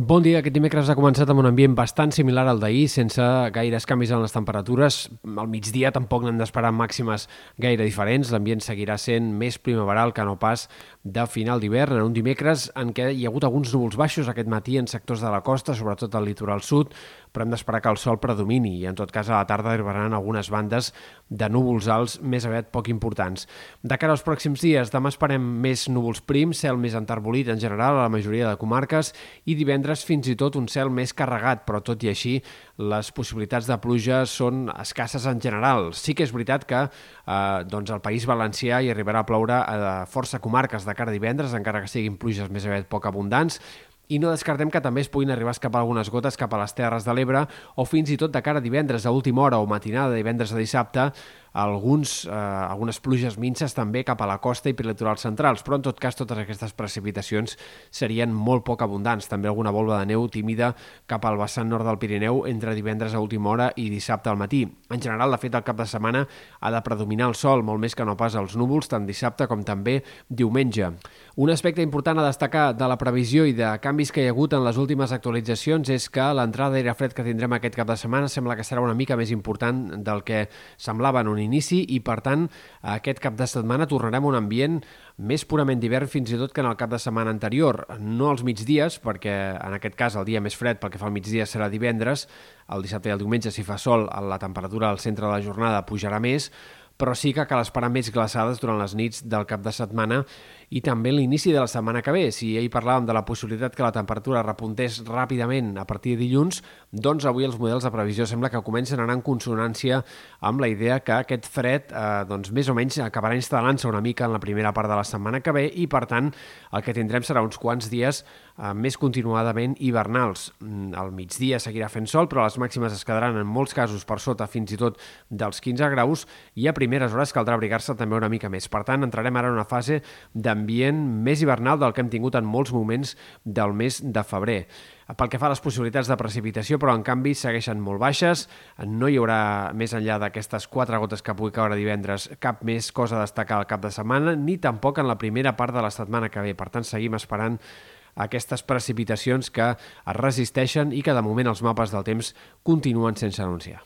Bon dia. Aquest dimecres ha començat amb un ambient bastant similar al d'ahir, sense gaires canvis en les temperatures. Al migdia tampoc n'hem d'esperar màximes gaire diferents. L'ambient seguirà sent més primaveral que no pas de final d'hivern, en un dimecres en què hi ha hagut alguns núvols baixos aquest matí en sectors de la costa, sobretot al litoral sud, però hem d'esperar que el sol predomini i en tot cas a la tarda arribaran algunes bandes de núvols alts més aviat poc importants. De cara als pròxims dies, demà esperem més núvols prims, cel més enterbolit en general a la majoria de comarques i divendres fins i tot un cel més carregat, però tot i així les possibilitats de pluja són escasses en general. Sí que és veritat que eh, doncs al País Valencià hi arribarà a ploure a força comarques de cara a divendres, encara que siguin pluges més aviat poc abundants, i no descartem que també es puguin arribar a escapar algunes gotes cap a les Terres de l'Ebre o fins i tot de cara a divendres a última hora o matinada de divendres a dissabte alguns, eh, algunes pluges minces també cap a la costa i per litorals centrals, però en tot cas totes aquestes precipitacions serien molt poc abundants. També alguna volva de neu tímida cap al vessant nord del Pirineu entre divendres a última hora i dissabte al matí. En general, de fet, el cap de setmana ha de predominar el sol, molt més que no pas els núvols, tant dissabte com també diumenge. Un aspecte important a destacar de la previsió i de canvis que hi ha hagut en les últimes actualitzacions és que l'entrada d'aire fred que tindrem aquest cap de setmana sembla que serà una mica més important del que semblava en un inici i, per tant, aquest cap de setmana tornarem a un ambient més purament d'hivern fins i tot que en el cap de setmana anterior. No als migdies, perquè en aquest cas el dia més fred pel que fa al migdia serà divendres, el dissabte i el diumenge si fa sol la temperatura al centre de la jornada pujarà més, però sí que cal esperar més glaçades durant les nits del cap de setmana i també l'inici de la setmana que ve. Si ahir parlàvem de la possibilitat que la temperatura repuntés ràpidament a partir de dilluns, doncs avui els models de previsió sembla que comencen a anar en consonància amb la idea que aquest fred eh, doncs més o menys acabarà instal·lant-se una mica en la primera part de la setmana que ve i, per tant, el que tindrem serà uns quants dies eh, més continuadament hivernals. Mm, al migdia seguirà fent sol, però les màximes es quedaran en molts casos per sota fins i tot dels 15 graus i a primeres hores caldrà abrigar-se també una mica més. Per tant, entrarem ara en una fase de ambient més hivernal del que hem tingut en molts moments del mes de febrer. Pel que fa a les possibilitats de precipitació, però en canvi segueixen molt baixes, no hi haurà més enllà d'aquestes quatre gotes que pugui caure divendres cap més cosa a destacar al cap de setmana, ni tampoc en la primera part de la setmana que ve. Per tant, seguim esperant aquestes precipitacions que es resisteixen i que de moment els mapes del temps continuen sense anunciar.